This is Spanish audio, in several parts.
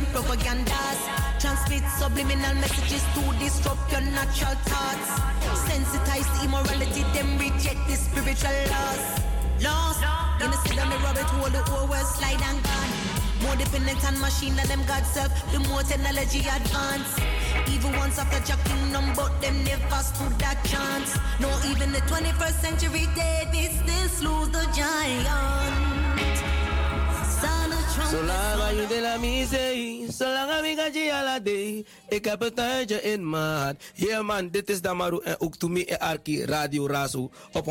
them propagandas. Transmit subliminal messages to disrupt your natural thoughts. Sensitize the immorality, them reject the spiritual laws. Lost in the sit on the rabbit hole, the whole world slide and gone. More dependent on machine than them God self, the more technology advance. Even once after Jack kingdom, but them never stood that chance. No, even the 21st century David still lose the giant. Zolang je de la misee, zolang ga je ala day. Ik heb het tijdje in maat. Yeah man, dit is Damaru en ook Tumi en Arki Radio Razo op 105.2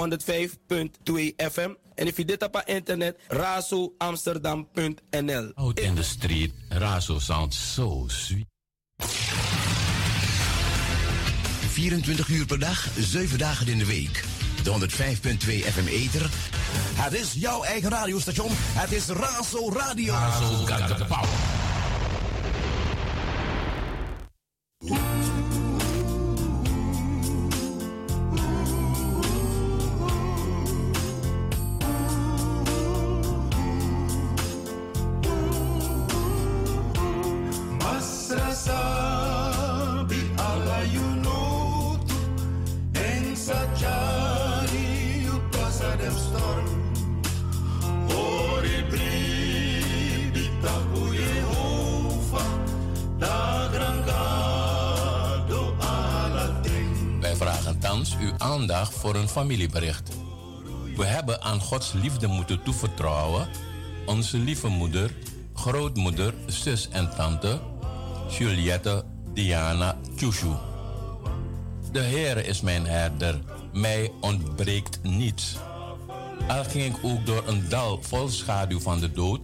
FM. En if je dit op internet, razoamsterdam.nl. Out in the street, Razo sounds so sweet. 24 uur per dag, 7 dagen in de week. De 105.2 FM Eter. Het is jouw eigen radiostation. Het is Razo Radio. Razo got the power. Uw aandacht voor een familiebericht. We hebben aan Gods liefde moeten toevertrouwen onze lieve moeder, grootmoeder, zus en tante Juliette Diana Tjushu. De Heer is mijn herder, mij ontbreekt niets. Al ging ik ook door een dal vol schaduw van de dood,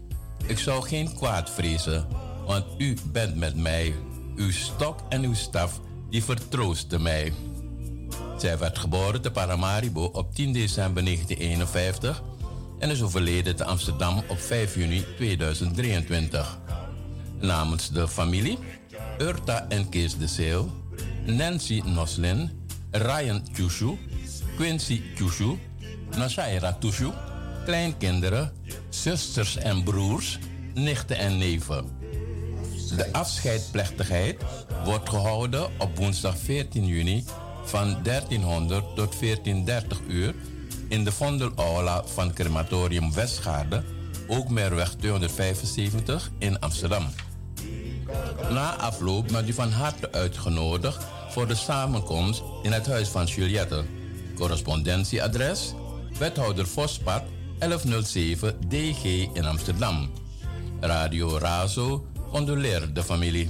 ik zou geen kwaad vrezen, want u bent met mij. Uw stok en uw staf, die vertroosten mij. Zij werd geboren te Paramaribo op 10 december 1951 en is overleden te Amsterdam op 5 juni 2023. Namens de familie, Urta en Kees de Zeeuw, Nancy Noslin, Ryan Tjushu, Quincy Tjushu, Nashaira Tjushu, kleinkinderen, zusters en broers, nichten en neven. De afscheidplechtigheid wordt gehouden op woensdag 14 juni van 1300 tot 1430 uur in de Vondelaula van Crematorium Westgaarde, ook Merweg 275 in Amsterdam. Na afloop bent u van harte uitgenodigd voor de samenkomst in het huis van Juliette. Correspondentieadres: Wethouder Vospad 1107 DG in Amsterdam. Radio Razo condoleert de familie.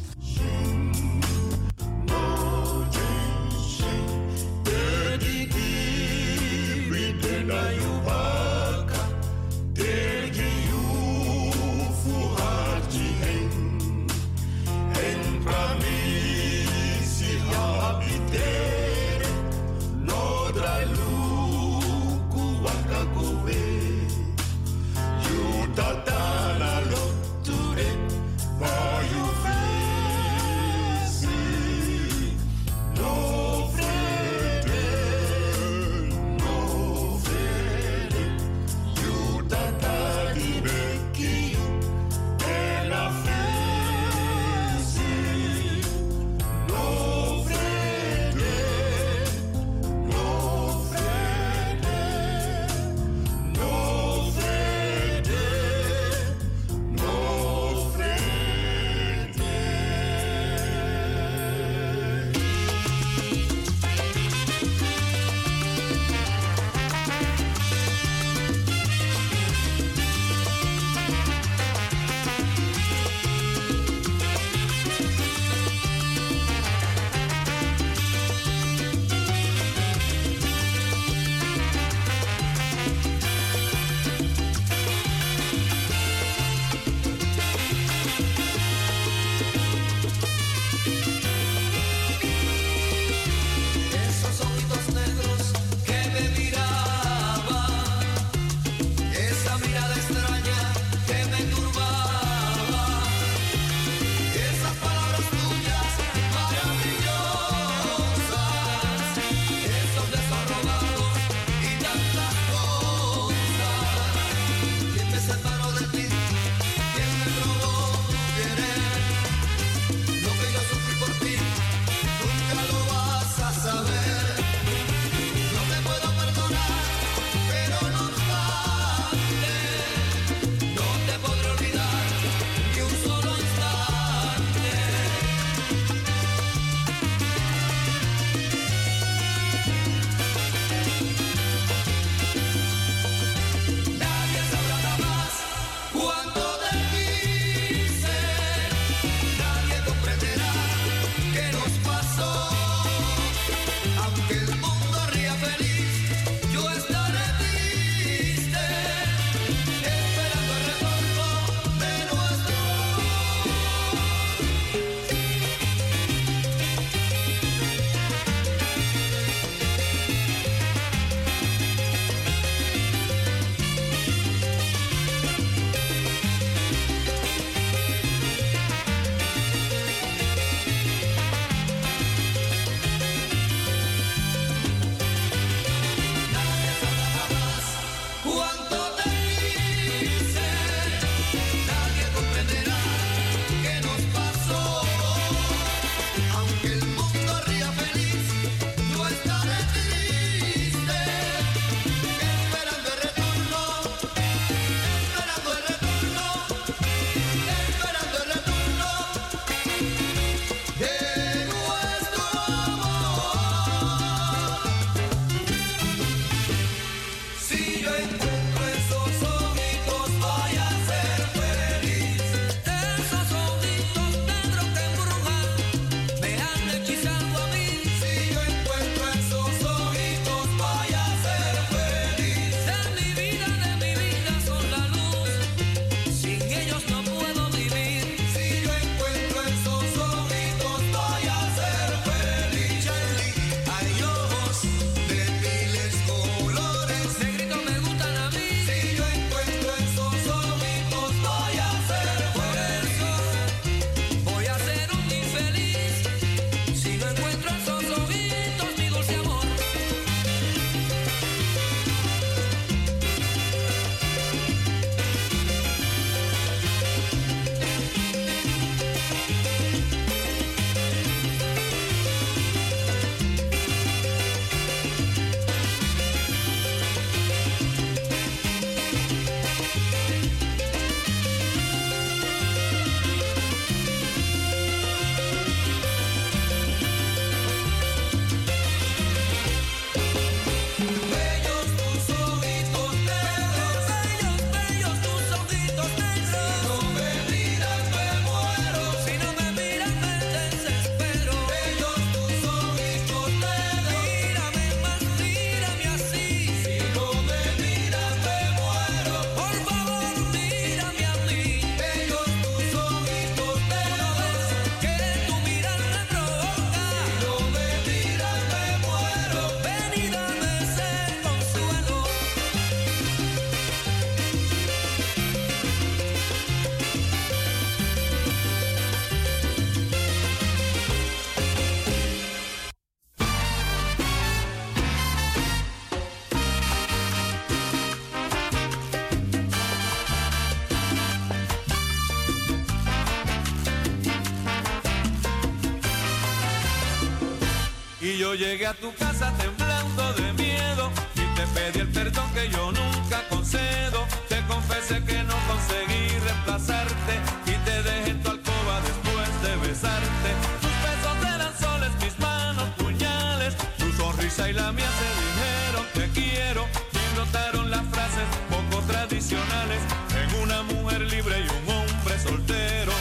Llegué a tu casa temblando de miedo y te pedí el perdón que yo nunca concedo. Te confesé que no conseguí reemplazarte y te dejé en tu alcoba después de besarte. Tus besos eran soles, mis manos puñales, tu sonrisa y la mía se dijeron te quiero y brotaron las frases poco tradicionales en una mujer libre y un hombre soltero.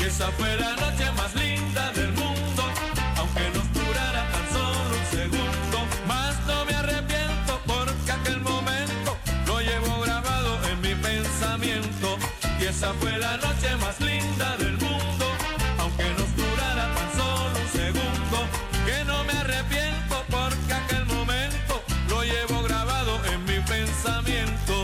Y esa fue la noche más linda esa fue la noche más linda del mundo, aunque nos durara tan solo un segundo. Que no me arrepiento porque aquel momento lo llevo grabado en mi pensamiento.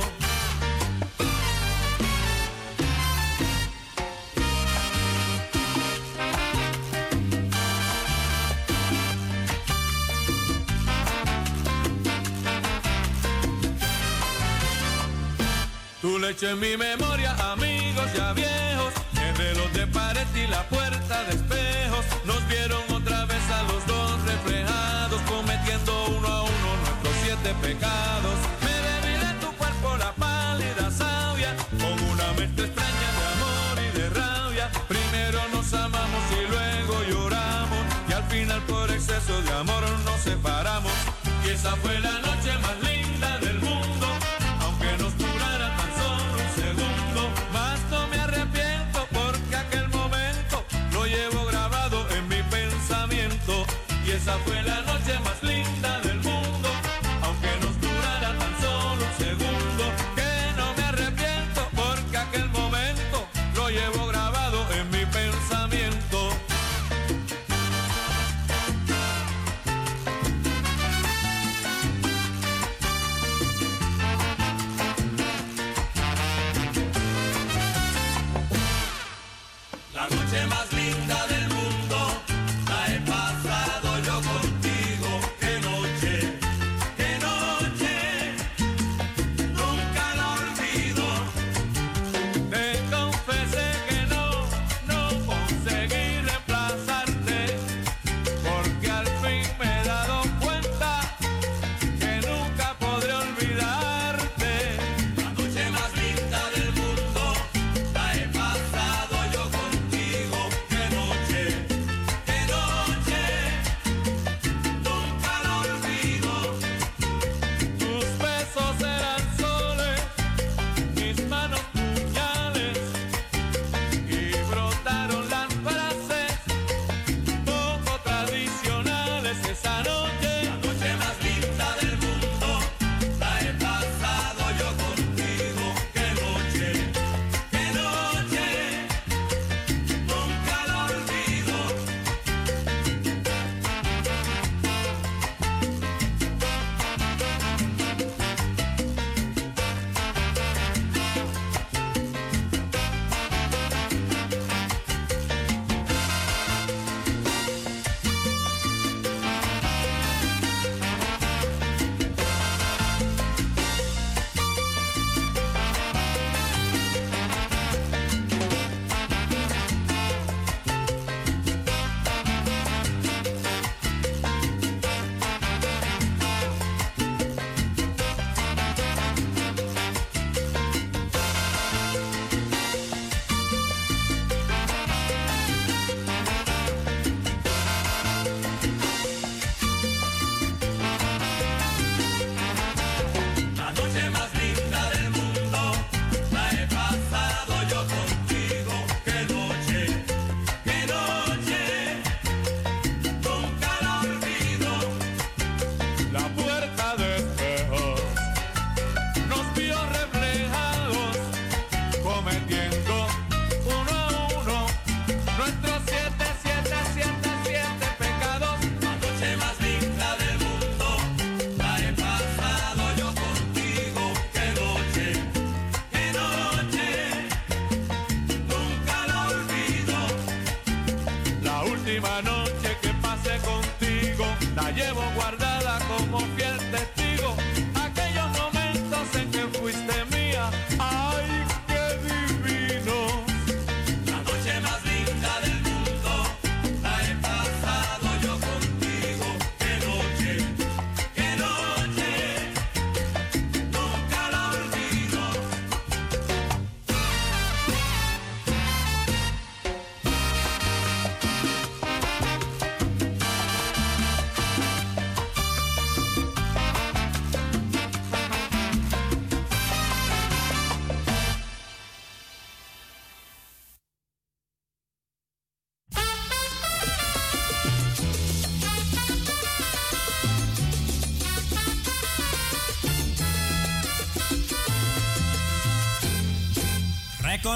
Tu leche en mi memoria, ya viejos, el reloj de pared y la puerta de espejos, nos vieron otra vez a los dos reflejados, cometiendo uno a uno nuestros siete pecados. Me bebí de tu cuerpo la pálida savia, con una mente extraña de amor y de rabia. Primero nos amamos y luego lloramos, y al final por exceso de amor nos separamos. Y esa fue la noche más linda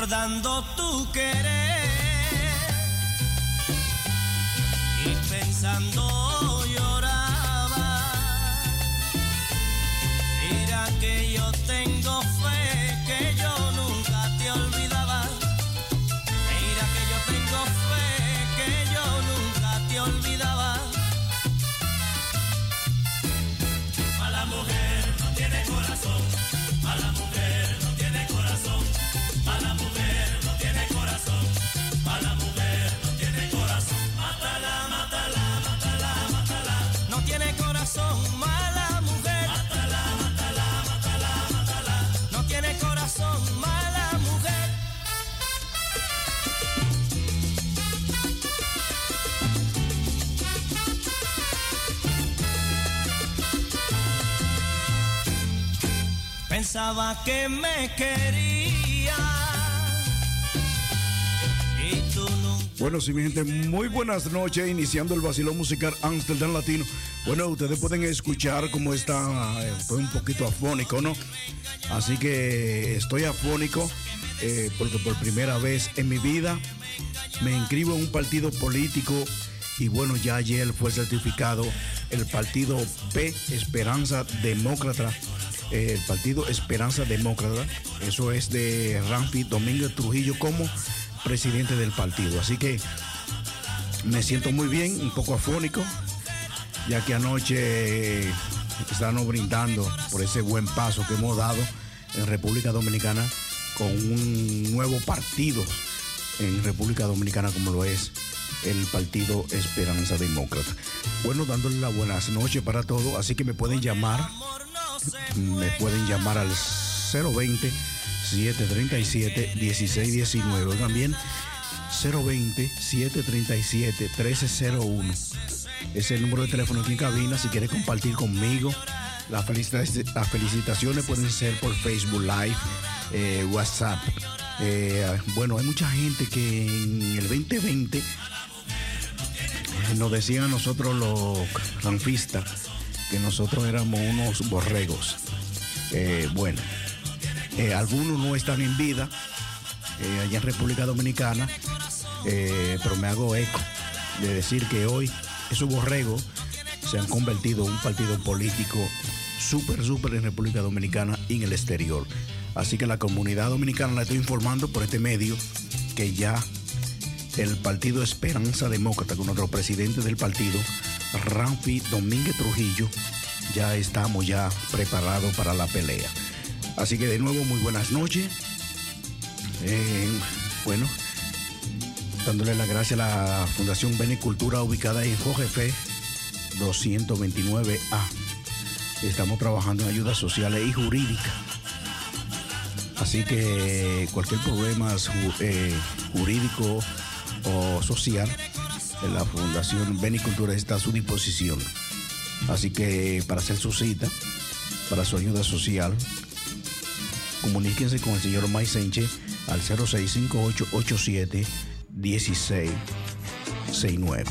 recordando tu querer Que me quería. Bueno, sí, mi gente, muy buenas noches, iniciando el vacilón musical Amsterdam Latino. Bueno, ustedes pueden escuchar cómo está, eh, estoy un poquito afónico, ¿no? Así que estoy afónico eh, porque por primera vez en mi vida me inscribo en un partido político y bueno, ya ayer fue certificado el partido P, Esperanza Demócrata. Eh, el partido Esperanza Demócrata, eso es de Ramfi Domínguez Trujillo como presidente del partido. Así que me siento muy bien, un poco afónico, ya que anoche estamos brindando por ese buen paso que hemos dado en República Dominicana con un nuevo partido en República Dominicana como lo es el Partido Esperanza Demócrata. Bueno, dándole las buenas noches para todos, así que me pueden llamar, me pueden llamar al 020 737 1619 también 020 737 1301 es el número de teléfono aquí en cabina si quieres compartir conmigo. Las felicitaciones, las felicitaciones pueden ser por Facebook Live eh, WhatsApp. Eh, bueno hay mucha gente que en el 2020 nos decían a nosotros los ranfistas que nosotros éramos unos borregos. Eh, bueno, eh, algunos no están en vida eh, allá en República Dominicana, pero me hago eco de decir que hoy esos borregos se han convertido en un partido político súper, súper en República Dominicana y en el exterior. Así que la comunidad dominicana la estoy informando por este medio que ya el partido Esperanza Demócrata con nuestro presidente del partido, Ramfi Domínguez Trujillo, ya estamos ya preparados para la pelea. Así que de nuevo, muy buenas noches. Eh, bueno, dándole las gracias a la Fundación Benicultura ubicada en Jojefe 229A. Estamos trabajando en ayudas sociales y jurídicas. Así que cualquier problema eh, jurídico o social, la Fundación Benicultura está a su disposición. Así que para hacer su cita, para su ayuda social, comuníquense con el señor May Sánchez al 0658871669.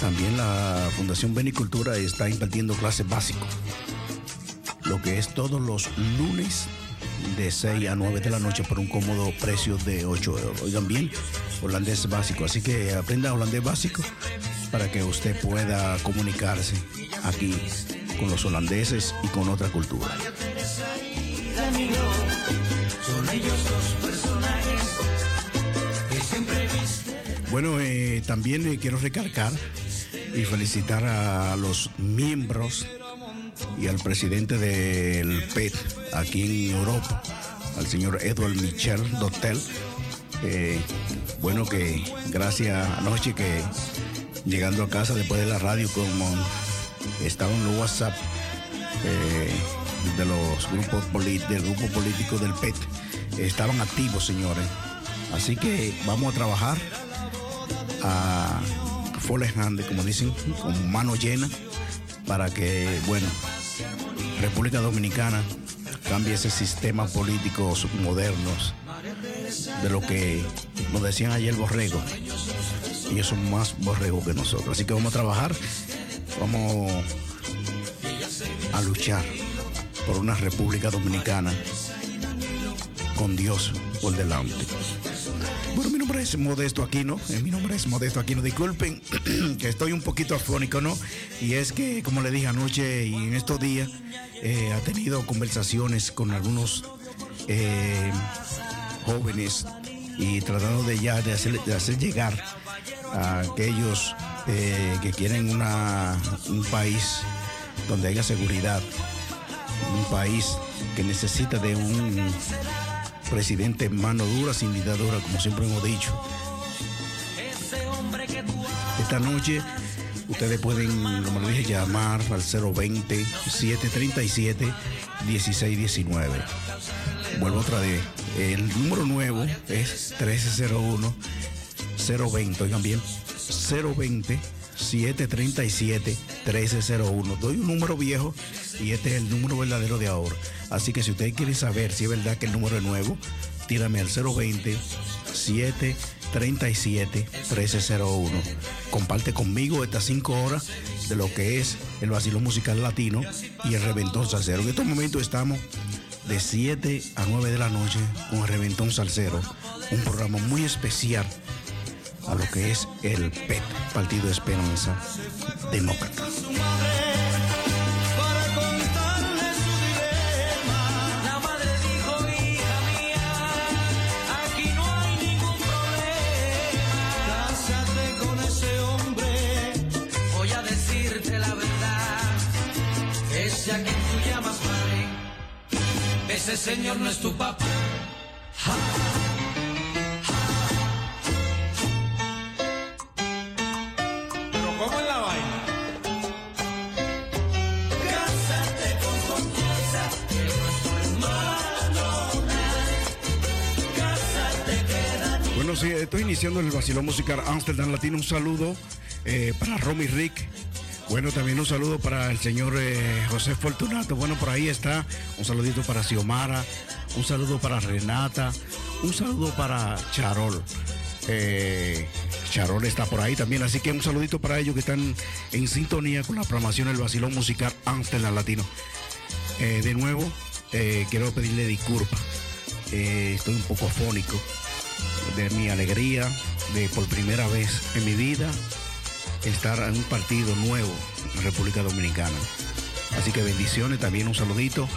También la Fundación Benicultura está impartiendo clases básicas, lo que es todos los lunes de 6 a 9 de la noche por un cómodo precio de 8 euros. Oigan bien, holandés básico, así que aprenda holandés básico para que usted pueda comunicarse aquí con los holandeses y con otra cultura. Bueno, eh, también eh, quiero recalcar y felicitar a los miembros y al presidente del PET aquí en Europa, al señor Edward Michel Dotel. Eh, bueno, que gracias anoche que llegando a casa después de la radio, como estaba los WhatsApp eh, de los grupos del grupo político del PET, estaban activos, señores. Así que vamos a trabajar a full hand, como dicen, con mano llena, para que, bueno, República Dominicana cambie ese sistema político modernos de lo que nos decían ayer borrego. Ellos son más borregos que nosotros. Así que vamos a trabajar, vamos a luchar por una República Dominicana con Dios por delante. Bueno, mi nombre es Modesto Aquino. eh, Mi nombre es Modesto Aquino. Disculpen que estoy un poquito afónico, ¿no? Y es que, como le dije anoche y en estos días, eh, ha tenido conversaciones con algunos eh, jóvenes y tratando de ya de hacer, llegar a aquellos eh, que quieren un país donde haya seguridad, un país que necesita de un presidente mano dura sin como siempre hemos dicho. Esta noche ustedes pueden, como le dije, llamar al 020-737-1619. Vuelvo otra vez. El número nuevo es 1301-020. Oigan bien, 020. 737-1301. Doy un número viejo y este es el número verdadero de ahora. Así que si usted quiere saber si es verdad que el número es nuevo, tírame al 020 737 1301. Comparte conmigo estas cinco horas de lo que es el vacilo musical latino y el reventón salsero. En estos momentos estamos de 7 a 9 de la noche con el reventón salsero, un programa muy especial a lo que es el PET, Partido Esperanza Demócrata. Para contarle su dilema, la madre estoy iniciando el vacilón musical Amsterdam Latino. Un saludo eh, para Romy Rick. Bueno, también un saludo para el señor eh, José Fortunato. Bueno, por ahí está. Un saludito para Xiomara. Un saludo para Renata. Un saludo para Charol. Eh, Charol está por ahí también. Así que un saludito para ellos que están en sintonía con la programación del vacilón musical Amsterdam Latino. De nuevo, quiero pedirle disculpas. Estoy un poco afónico de mi alegría de por primera vez en mi vida estar en un partido nuevo en República Dominicana. Así que bendiciones, también un saludito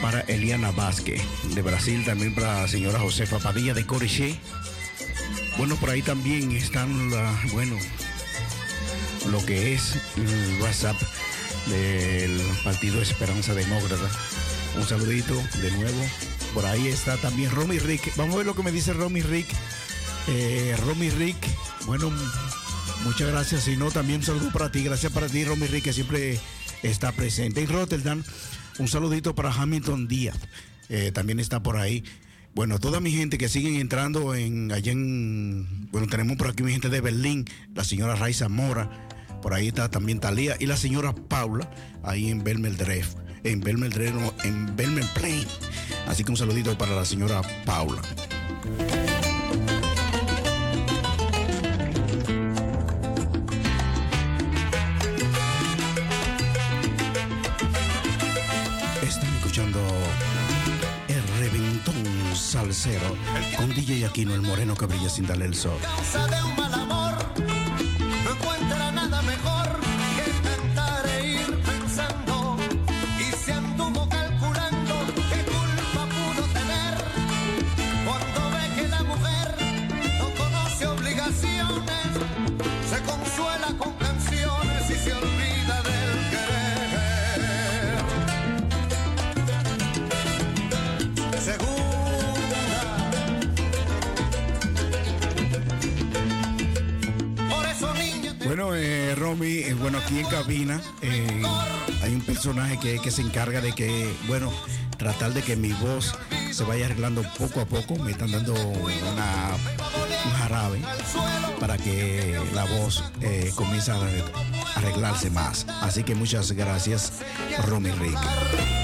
para Eliana Vázquez de Brasil, también para la señora Josefa Padilla de Coriché. Bueno, por ahí también están, la, bueno, lo que es el WhatsApp del Partido Esperanza Demócrata. Un saludito de nuevo. Por ahí está también Romy Rick. Vamos a ver lo que me dice Romy Rick. Eh, Romy Rick, bueno, muchas gracias. Si no, también un saludo para ti. Gracias para ti, Romy Rick, que siempre está presente. En Rotterdam, un saludito para Hamilton Díaz. eh, también está por ahí. Bueno, toda mi gente que siguen entrando en allá en. Bueno, tenemos por aquí mi gente de Berlín, la señora Raiza Mora. Por ahí está también Talía y la señora Paula, ahí en Belmeldrev. En Belmeldrev, no, en Belmelplain. Así que un saludito para la señora Paula. Están escuchando el reventón salsero con DJ Aquino, el moreno que brilla sin darle el sol. Romy, eh, bueno, aquí en cabina eh, hay un personaje que, se encarga de que, bueno, tratar de que mi voz se vaya arreglando poco a poco. Me están dando una, un jarabe para que la voz eh, comience a arreglarse más. Así que muchas gracias, Romy Rick.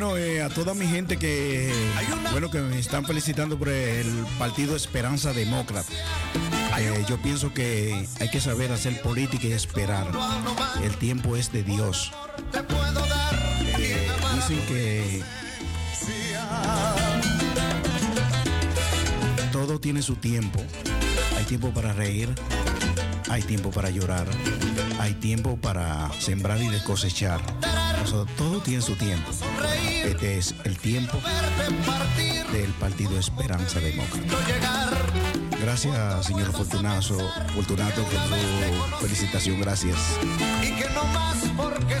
Bueno, eh, a toda mi gente que, bueno, que me están felicitando por el partido Esperanza Demócrata. Eh, yo pienso que hay que saber hacer política y esperar. El tiempo es de Dios. Eh, dicen que todo tiene su tiempo. Hay tiempo para reír, hay tiempo para llorar, hay tiempo para sembrar y cosechar. Todo tiene su tiempo. Este es el tiempo del Partido Esperanza Demócrata. Gracias, señor Fortunazo, Fortunato, por felicitación. Gracias. Y que no más porque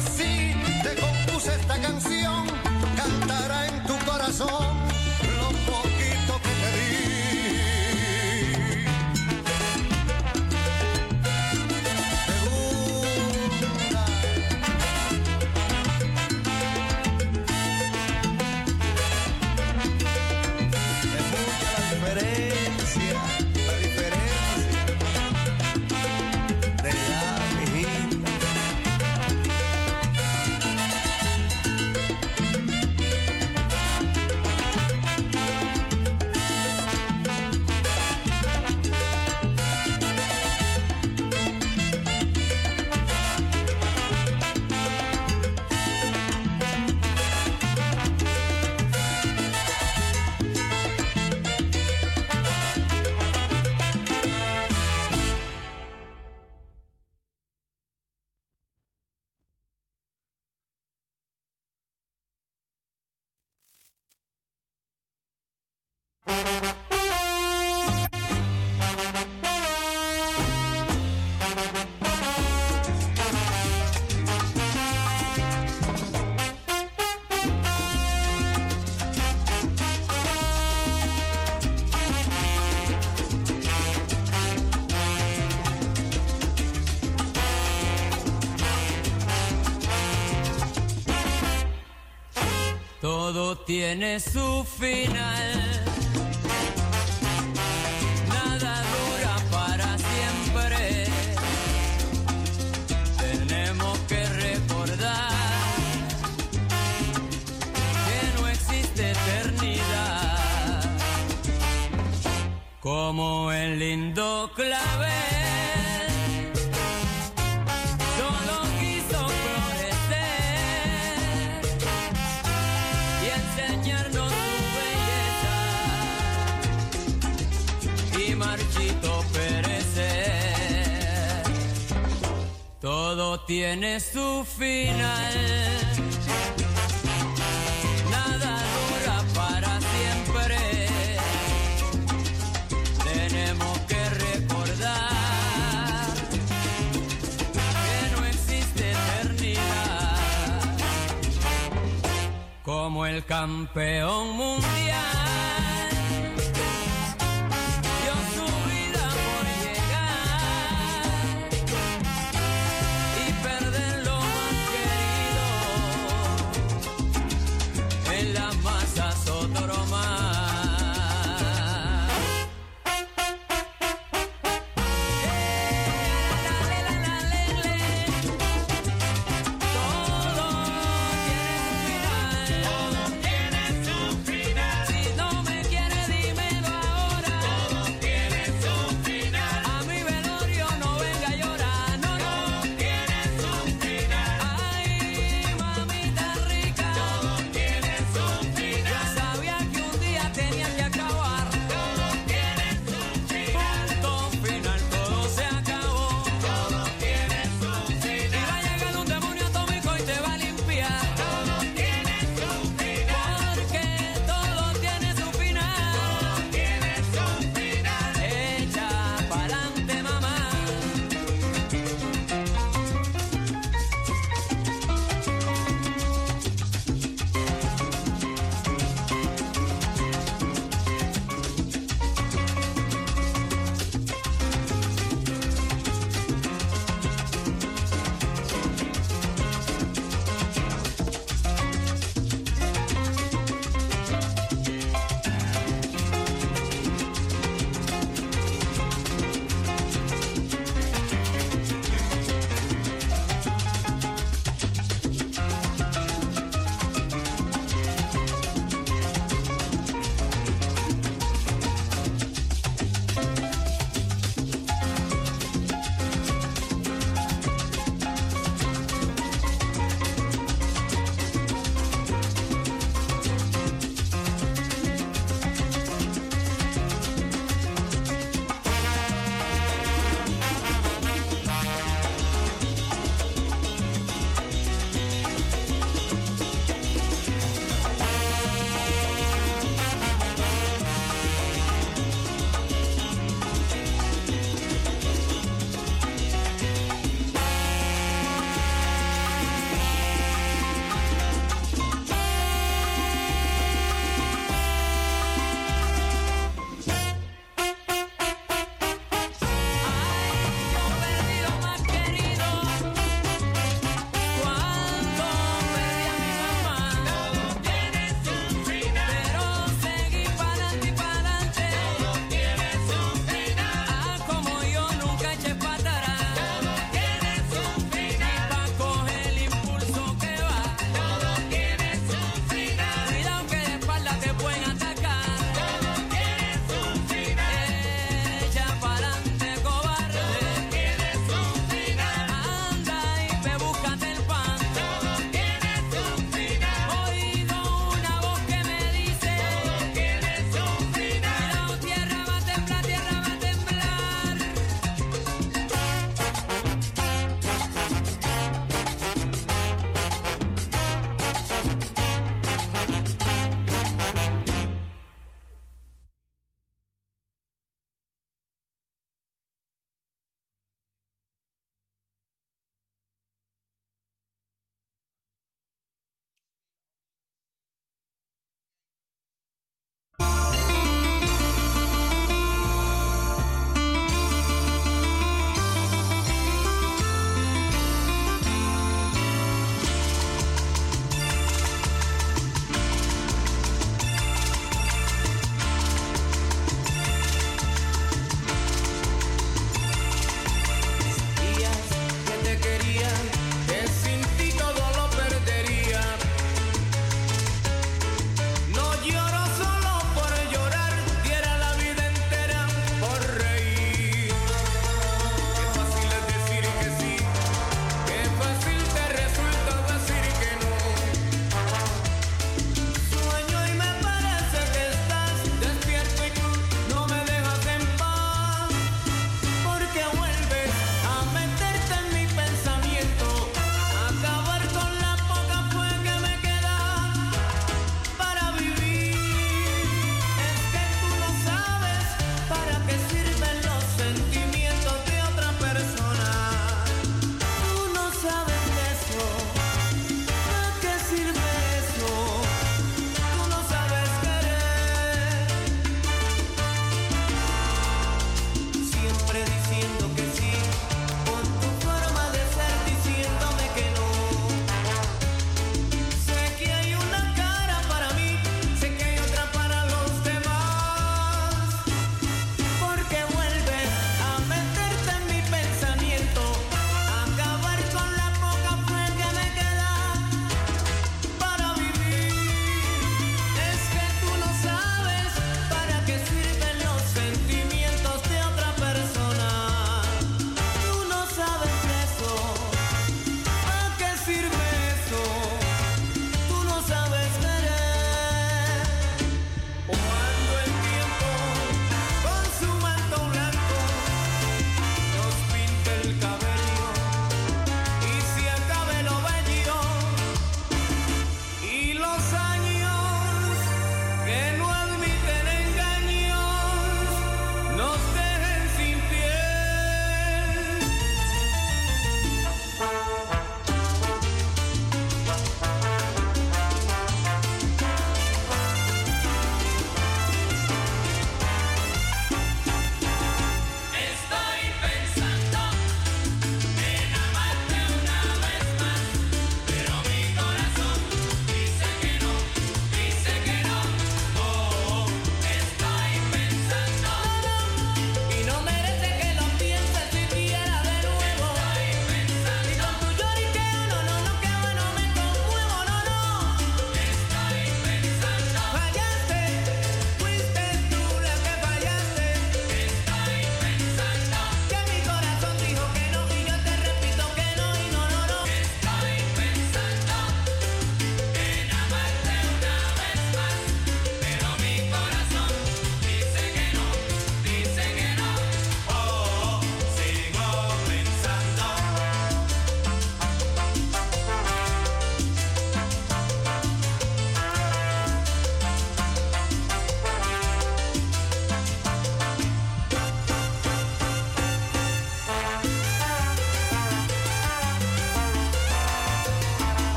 tiene su final. Nada dura para siempre. Tenemos que recordar que no existe eternidad. Como el lindo clavel. Tiene su final. Nada dura para siempre. Tenemos que recordar que no existe eternidad como el campeón mundial.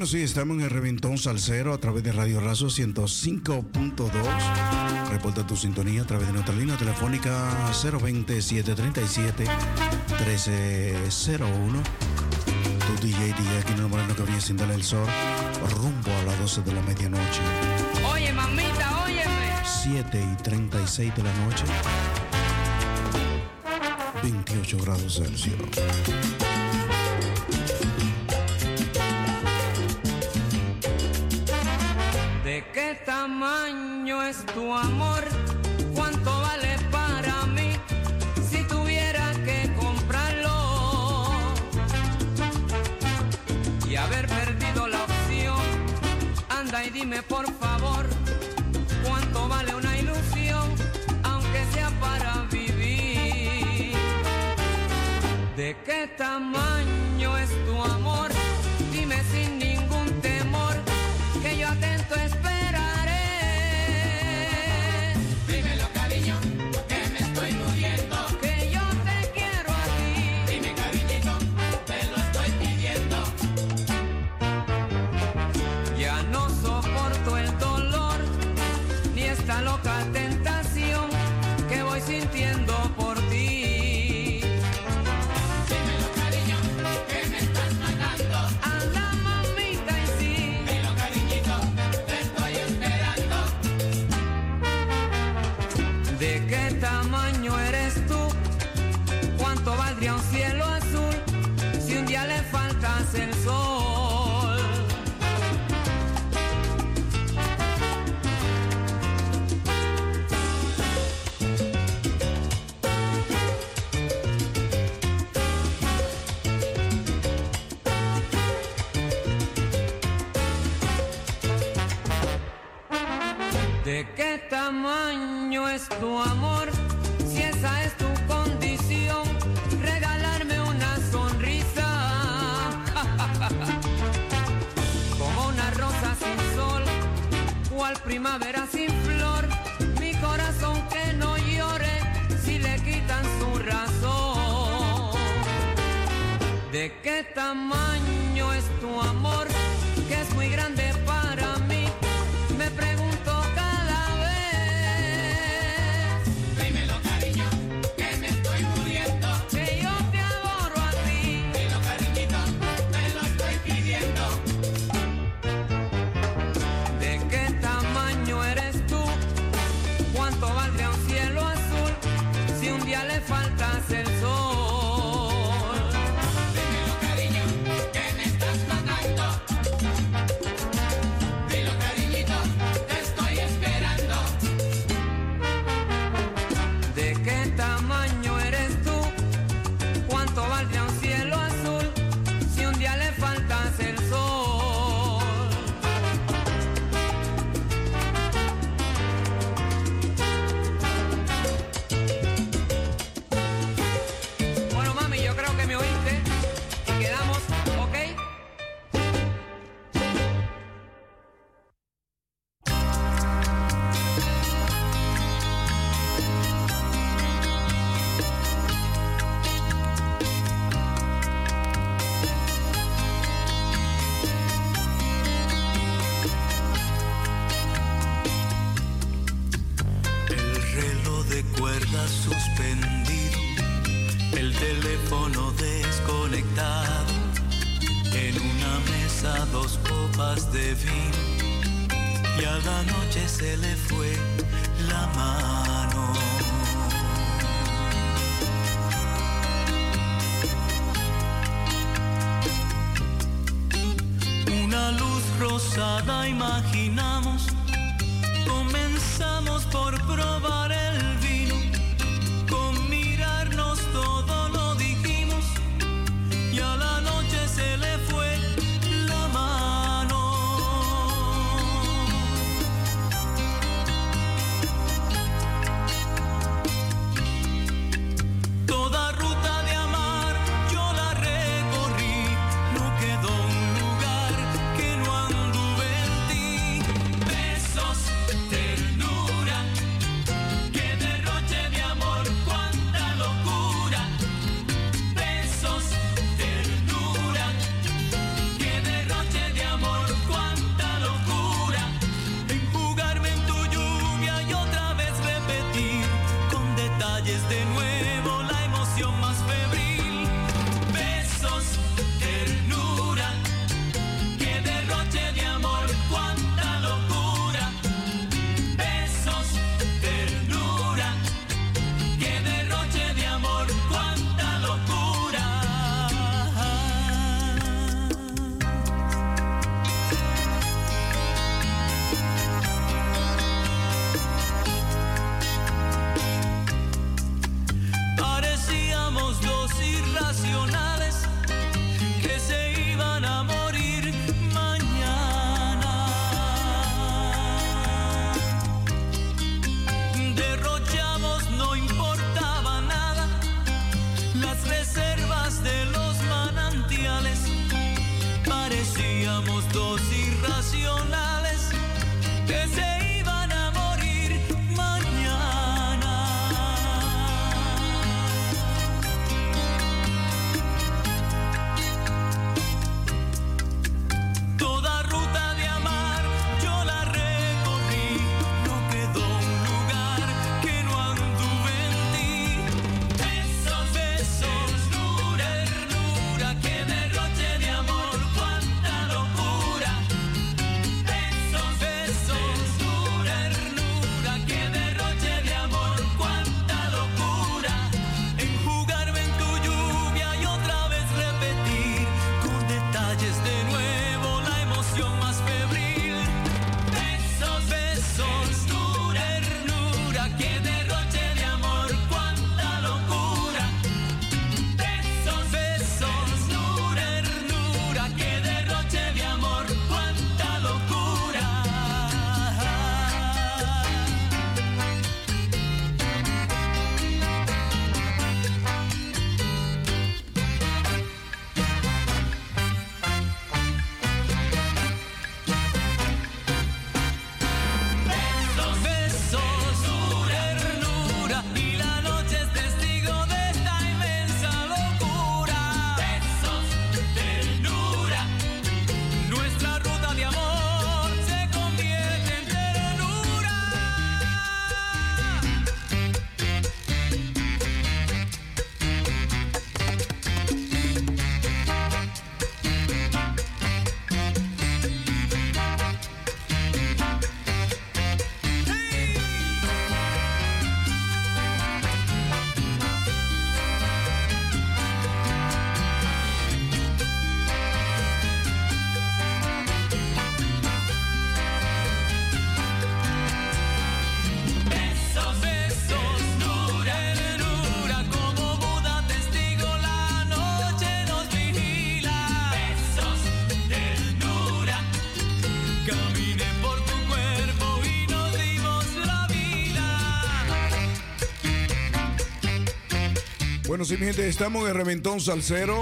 Bueno, sí, estamos en el Reventón Salcero a través de Radio Razo 105.2. Reporta tu sintonía a través de nuestra línea telefónica 020-737-1301. Tu DJ aquí en el Moreno que viene sin darle el sol rumbo a las 12 de la medianoche. Oye, mamita, óyeme. 7 y 36 de la noche. 28 grados Celsius. De qué tamaño es tu amor? ¿Cuánto vale para mí si tuviera que comprarlo? Y haber perdido la opción, anda y dime por favor, ¿cuánto vale una ilusión, aunque sea para vivir? ¿De qué tamaño es tu amor? Dime sin Bueno, mi gente, estamos en Reventón Salcero.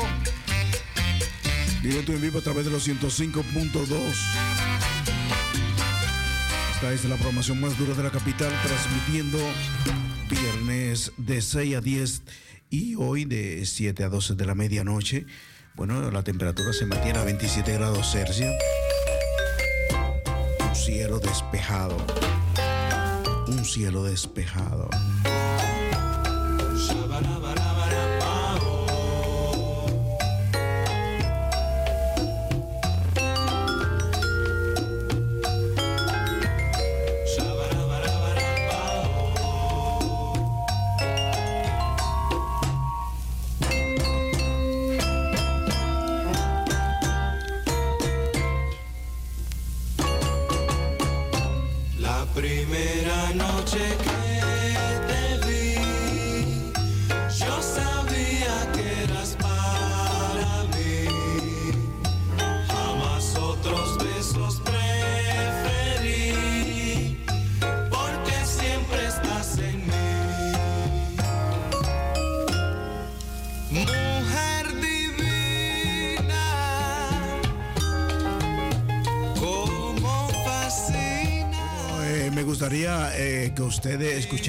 Directo en vivo a través de los 105.2. Esta es la programación más dura de la capital, transmitiendo viernes de 6 a 10 y hoy de 7 a 12 de la medianoche. Bueno, la temperatura se mantiene a 27 grados Celsius. Un cielo despejado. Un cielo despejado.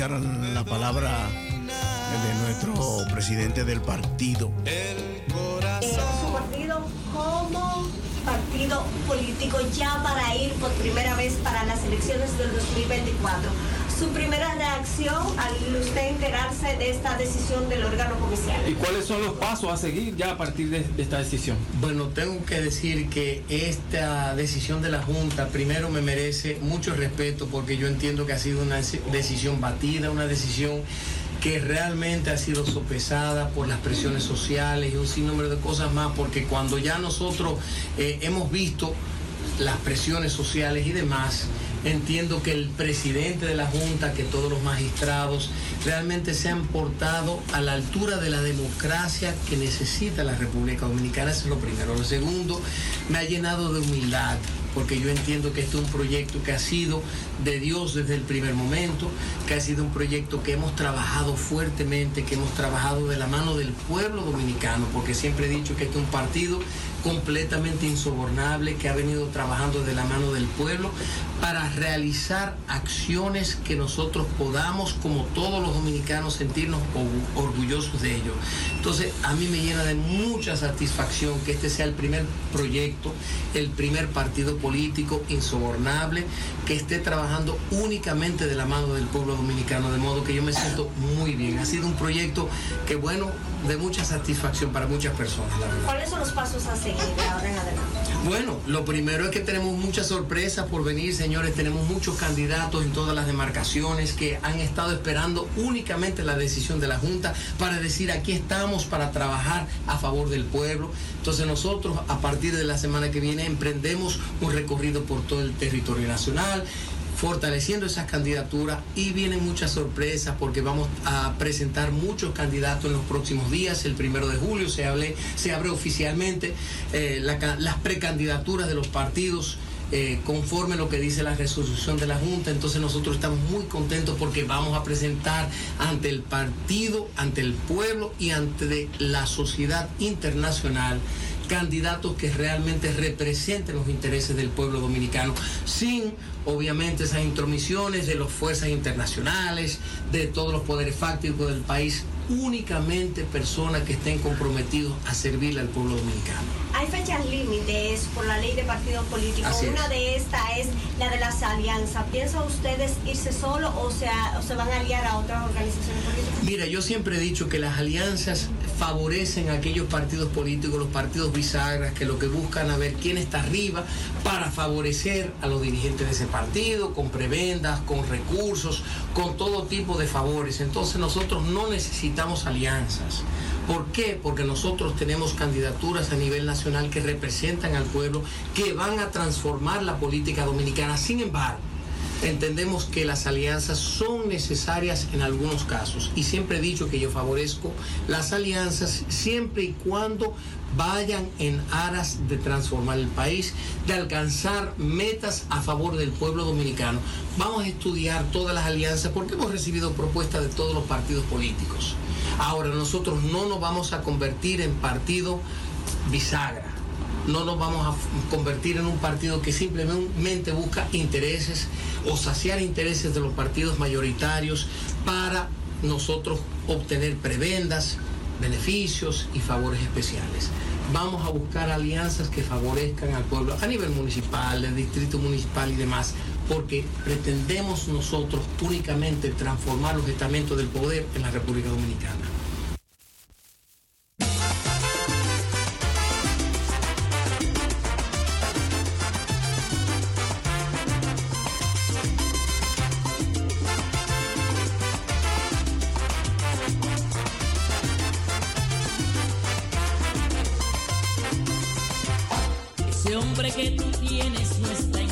La palabra de nuestro presidente del partido. su partido como partido político ya para ir por primera vez para las elecciones del 2024. Su primera reacción al usted enterarse de esta decisión del órgano comicial. ¿Y cuáles son los pasos a seguir ya a partir de, de esta decisión? Bueno, tengo que decir que esta decisión de la Junta primero me merece mucho respeto porque yo entiendo que ha sido una deci- decisión batida, una decisión que realmente ha sido sopesada por las presiones sociales y un sinnúmero de cosas más, porque cuando ya nosotros eh, hemos visto las presiones sociales y demás, entiendo que el presidente de la Junta, que todos los magistrados realmente se han portado a la altura de la democracia que necesita la República Dominicana, eso es lo primero. Lo segundo, me ha llenado de humildad porque yo entiendo que este es un proyecto que ha sido de Dios desde el primer momento, que ha sido un proyecto que hemos trabajado fuertemente, que hemos trabajado de la mano del pueblo dominicano, porque siempre he dicho que este es un partido completamente insobornable, que ha venido trabajando de la mano del pueblo para realizar acciones que nosotros podamos, como todos los dominicanos, sentirnos or- orgullosos de ello. Entonces, a mí me llena de mucha satisfacción que este sea el primer proyecto, el primer partido político insobornable que esté trabajando únicamente de la mano del pueblo dominicano, de modo que yo me siento muy bien. Ha sido un proyecto que, bueno, de mucha satisfacción para muchas personas, la verdad. ¿Cuáles son los pasos a seguir de ahora en adelante? Bueno, lo primero es que tenemos muchas sorpresas por venir, señores. Tenemos muchos candidatos en todas las demarcaciones que han estado esperando únicamente la decisión de la Junta para decir aquí estamos para trabajar a favor del pueblo. Entonces nosotros a partir de la semana que viene emprendemos un recorrido por todo el territorio nacional fortaleciendo esas candidaturas y vienen muchas sorpresas porque vamos a presentar muchos candidatos en los próximos días. El primero de julio se, hable, se abre oficialmente eh, las precandidaturas de los partidos. eh, conforme lo que dice la resolución de la Junta, entonces nosotros estamos muy contentos porque vamos a presentar ante el partido, ante el pueblo y ante la sociedad internacional candidatos que realmente representen los intereses del pueblo dominicano, sin obviamente esas intromisiones de las fuerzas internacionales, de todos los poderes fácticos del país, únicamente personas que estén comprometidos a servirle al pueblo dominicano. Hay fechas límites por la ley de partidos políticos. Es. Una de estas es la de las alianzas. ¿Piensan ustedes irse solo o, sea, o se van a aliar a otras organizaciones políticas? Mira, yo siempre he dicho que las alianzas favorecen a aquellos partidos políticos, los partidos bisagras, que lo que buscan a ver quién está arriba para favorecer a los dirigentes de ese partido, con prebendas, con recursos, con todo tipo de favores. Entonces nosotros no necesitamos alianzas. ¿Por qué? Porque nosotros tenemos candidaturas a nivel nacional que representan al pueblo, que van a transformar la política dominicana. Sin embargo, entendemos que las alianzas son necesarias en algunos casos y siempre he dicho que yo favorezco las alianzas siempre y cuando vayan en aras de transformar el país, de alcanzar metas a favor del pueblo dominicano. Vamos a estudiar todas las alianzas porque hemos recibido propuestas de todos los partidos políticos. Ahora nosotros no nos vamos a convertir en partido bisagra no nos vamos a convertir en un partido que simplemente busca intereses o saciar intereses de los partidos mayoritarios para nosotros obtener prebendas, beneficios y favores especiales. Vamos a buscar alianzas que favorezcan al pueblo a nivel municipal, del distrito municipal y demás, porque pretendemos nosotros únicamente transformar los estamentos del poder en la República Dominicana. Ese hombre que tú tienes no está en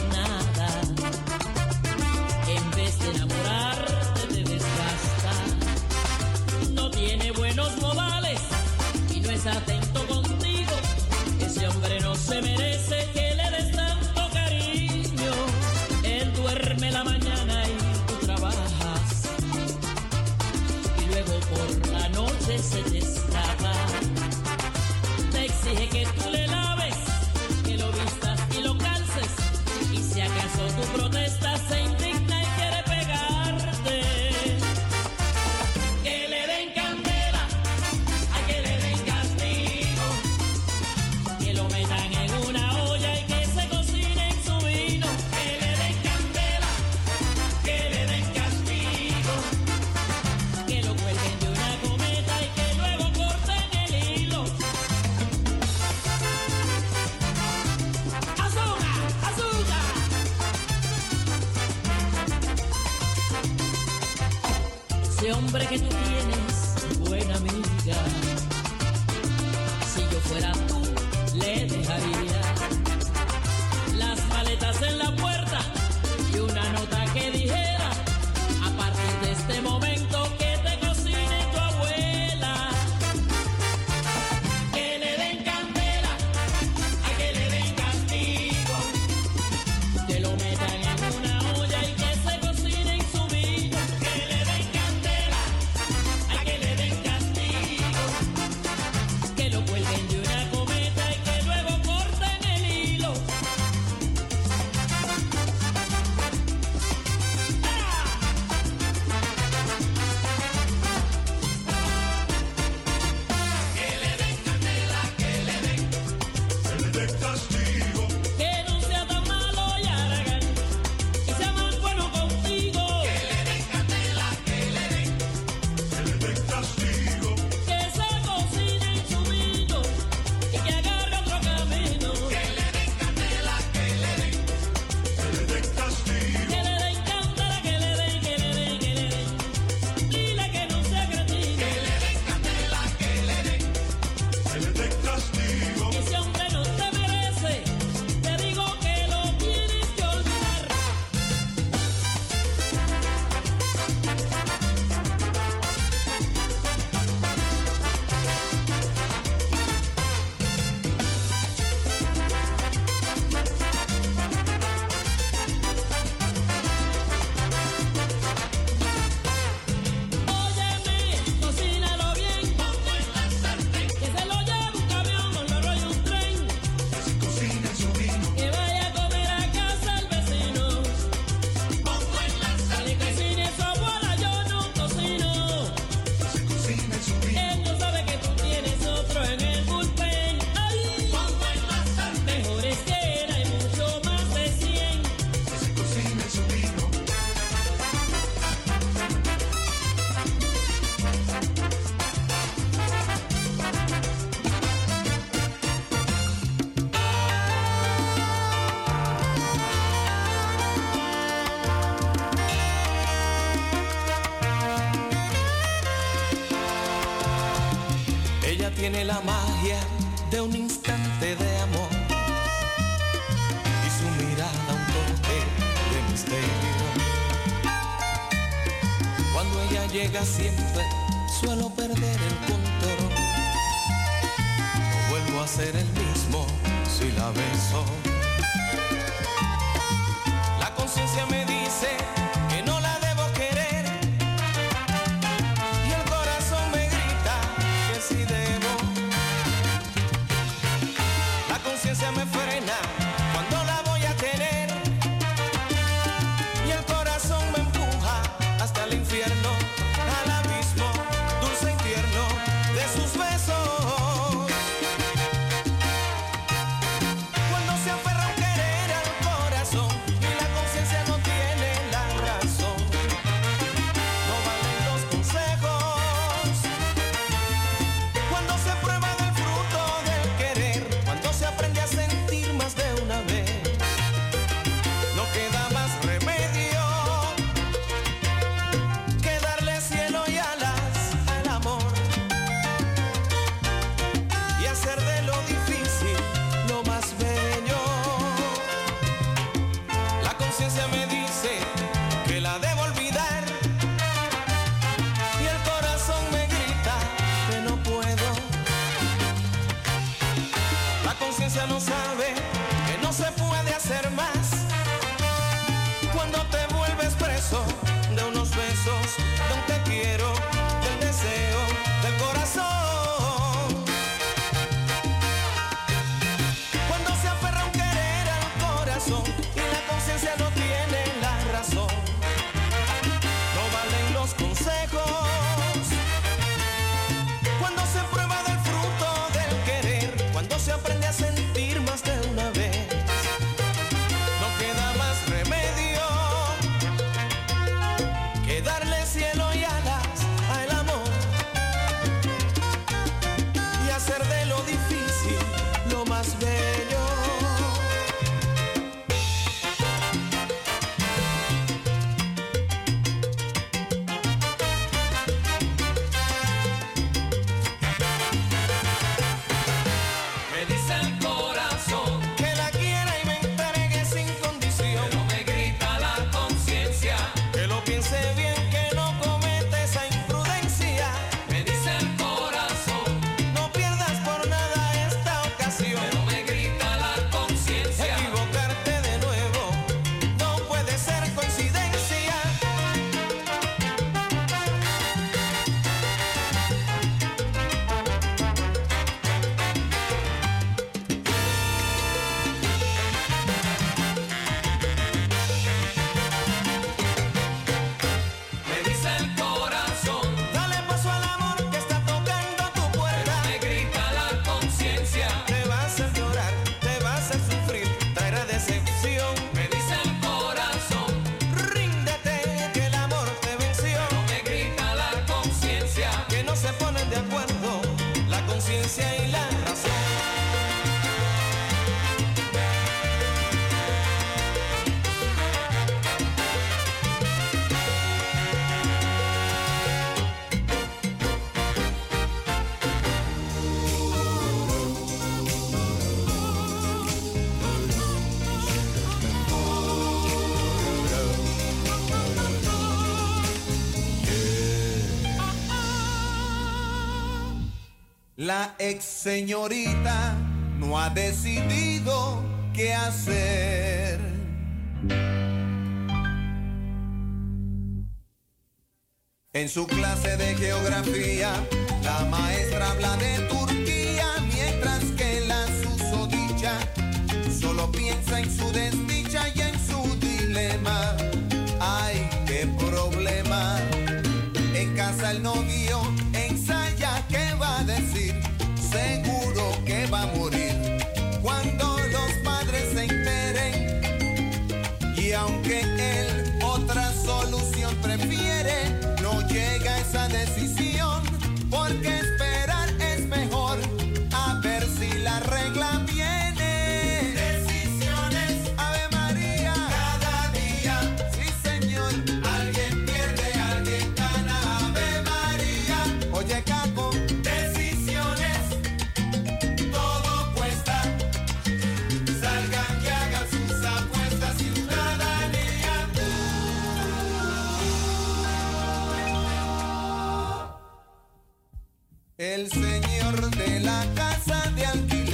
llega siempre, suelo perder el control. No vuelvo a ser el mismo si la beso. La conciencia me dice La ex señorita no ha decidido qué hacer. En su clase de geografía, la maestra habla de Turquía, mientras que la susodicha solo piensa en su destino el señor de la casa de alquiler.